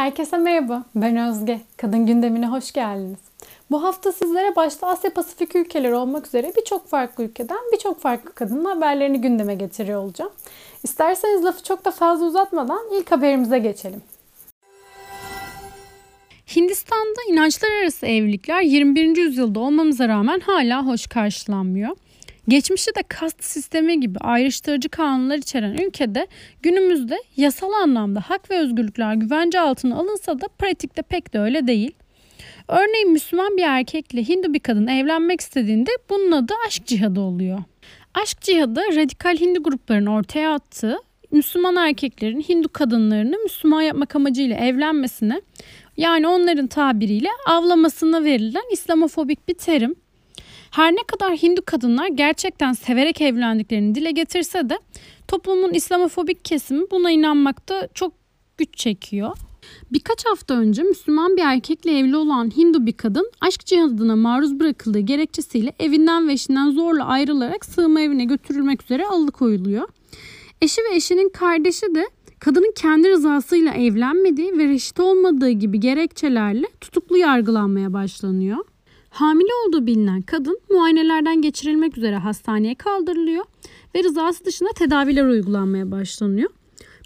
Herkese merhaba, ben Özge. Kadın gündemine hoş geldiniz. Bu hafta sizlere başta Asya Pasifik ülkeleri olmak üzere birçok farklı ülkeden birçok farklı kadının haberlerini gündeme getiriyor olacağım. İsterseniz lafı çok da fazla uzatmadan ilk haberimize geçelim. Hindistan'da inançlar arası evlilikler 21. yüzyılda olmamıza rağmen hala hoş karşılanmıyor. Geçmişte de kast sistemi gibi ayrıştırıcı kanunlar içeren ülkede günümüzde yasal anlamda hak ve özgürlükler güvence altına alınsa da pratikte pek de öyle değil. Örneğin Müslüman bir erkekle Hindu bir kadın evlenmek istediğinde bunun adı aşk cihadı oluyor. Aşk cihadı radikal Hindu grupların ortaya attığı Müslüman erkeklerin Hindu kadınlarını Müslüman yapmak amacıyla evlenmesine yani onların tabiriyle avlamasına verilen İslamofobik bir terim. Her ne kadar Hindu kadınlar gerçekten severek evlendiklerini dile getirse de toplumun İslamofobik kesimi buna inanmakta çok güç çekiyor. Birkaç hafta önce Müslüman bir erkekle evli olan Hindu bir kadın aşk cihadına maruz bırakıldığı gerekçesiyle evinden ve eşinden zorla ayrılarak sığınma evine götürülmek üzere alıkoyuluyor. Eşi ve eşinin kardeşi de kadının kendi rızasıyla evlenmediği ve reşit olmadığı gibi gerekçelerle tutuklu yargılanmaya başlanıyor. Hamile olduğu bilinen kadın muayenelerden geçirilmek üzere hastaneye kaldırılıyor ve rızası dışında tedaviler uygulanmaya başlanıyor.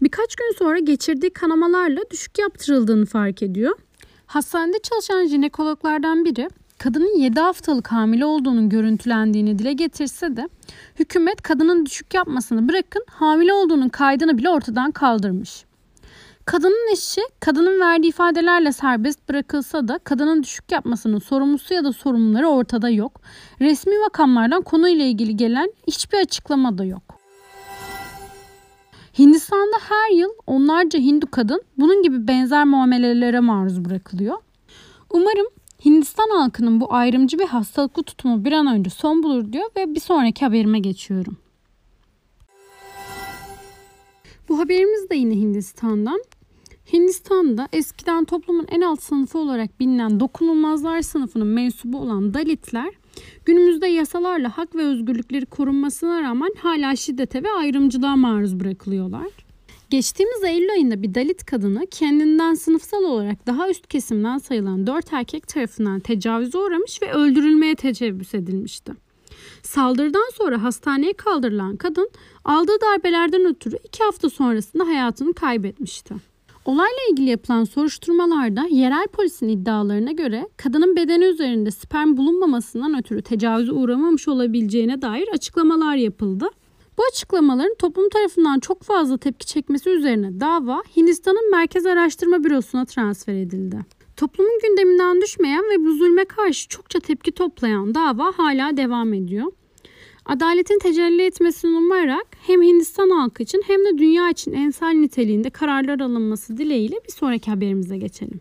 Birkaç gün sonra geçirdiği kanamalarla düşük yaptırıldığını fark ediyor. Hastanede çalışan jinekologlardan biri kadının 7 haftalık hamile olduğunun görüntülendiğini dile getirse de hükümet kadının düşük yapmasını bırakın hamile olduğunun kaydını bile ortadan kaldırmış. Kadının eşi kadının verdiği ifadelerle serbest bırakılsa da kadının düşük yapmasının sorumlusu ya da sorumluları ortada yok. Resmi makamlardan konuyla ilgili gelen hiçbir açıklama da yok. Hindistan'da her yıl onlarca Hindu kadın bunun gibi benzer muamelelere maruz bırakılıyor. Umarım Hindistan halkının bu ayrımcı ve hastalıklı tutumu bir an önce son bulur diyor ve bir sonraki haberime geçiyorum. Bu haberimiz de yine Hindistan'dan. Hindistan'da eskiden toplumun en alt sınıfı olarak bilinen dokunulmazlar sınıfının mensubu olan Dalitler günümüzde yasalarla hak ve özgürlükleri korunmasına rağmen hala şiddete ve ayrımcılığa maruz bırakılıyorlar. Geçtiğimiz Eylül ayında bir Dalit kadını kendinden sınıfsal olarak daha üst kesimden sayılan dört erkek tarafından tecavüze uğramış ve öldürülmeye teşebbüs edilmişti. Saldırıdan sonra hastaneye kaldırılan kadın aldığı darbelerden ötürü iki hafta sonrasında hayatını kaybetmişti. Olayla ilgili yapılan soruşturmalarda yerel polisin iddialarına göre kadının bedeni üzerinde sperm bulunmamasından ötürü tecavüze uğramamış olabileceğine dair açıklamalar yapıldı. Bu açıklamaların toplum tarafından çok fazla tepki çekmesi üzerine dava Hindistan'ın Merkez Araştırma Bürosu'na transfer edildi. Toplumun gündeminden düşmeyen ve bu zulme karşı çokça tepki toplayan dava hala devam ediyor. Adaletin tecelli etmesini umarak hem Hindistan halkı için hem de dünya için ensel niteliğinde kararlar alınması dileğiyle bir sonraki haberimize geçelim.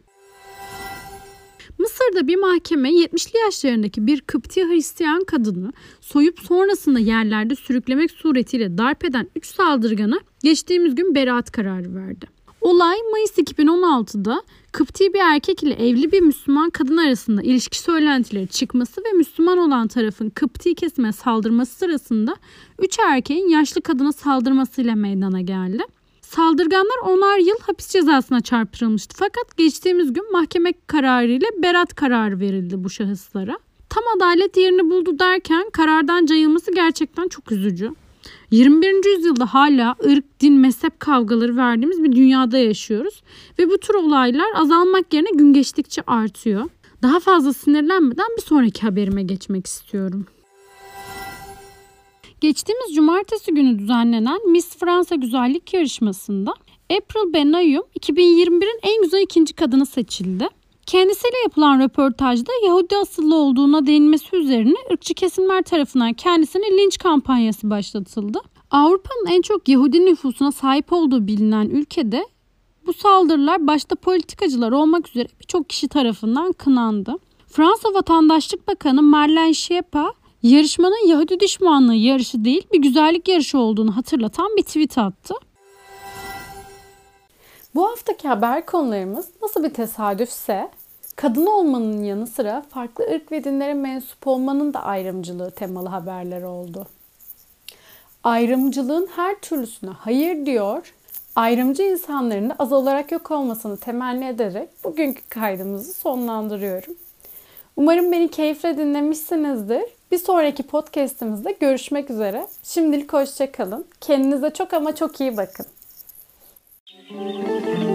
Mısır'da bir mahkeme 70'li yaşlarındaki bir Kıpti Hristiyan kadını soyup sonrasında yerlerde sürüklemek suretiyle darp eden 3 saldırgana geçtiğimiz gün beraat kararı verdi. Olay Mayıs 2016'da Kıpti bir erkek ile evli bir Müslüman kadın arasında ilişki söylentileri çıkması ve Müslüman olan tarafın Kıpti kesime saldırması sırasında 3 erkeğin yaşlı kadına saldırmasıyla meydana geldi. Saldırganlar onar yıl hapis cezasına çarptırılmıştı. Fakat geçtiğimiz gün mahkeme kararıyla berat kararı verildi bu şahıslara. Tam adalet yerini buldu derken karardan cayılması gerçekten çok üzücü. 21. yüzyılda hala ırk, din, mezhep kavgaları verdiğimiz bir dünyada yaşıyoruz. Ve bu tür olaylar azalmak yerine gün geçtikçe artıyor. Daha fazla sinirlenmeden bir sonraki haberime geçmek istiyorum. Geçtiğimiz cumartesi günü düzenlenen Miss Fransa Güzellik Yarışması'nda April Benayoum 2021'in en güzel ikinci kadını seçildi. Kendisiyle yapılan röportajda Yahudi asıllı olduğuna değinmesi üzerine ırkçı kesimler tarafından kendisine linç kampanyası başlatıldı. Avrupa'nın en çok Yahudi nüfusuna sahip olduğu bilinen ülkede bu saldırılar başta politikacılar olmak üzere birçok kişi tarafından kınandı. Fransa Vatandaşlık Bakanı Marlene Schiappa yarışmanın Yahudi düşmanlığı yarışı değil bir güzellik yarışı olduğunu hatırlatan bir tweet attı. Bu haftaki haber konularımız nasıl bir tesadüfse kadın olmanın yanı sıra farklı ırk ve dinlere mensup olmanın da ayrımcılığı temalı haberler oldu. Ayrımcılığın her türlüsüne hayır diyor Ayrımcı insanların da az olarak yok olmasını temenni ederek bugünkü kaydımızı sonlandırıyorum. Umarım beni keyifle dinlemişsinizdir. Bir sonraki podcastimizde görüşmek üzere. Şimdilik hoşçakalın. Kendinize çok ama çok iyi bakın. Thank you.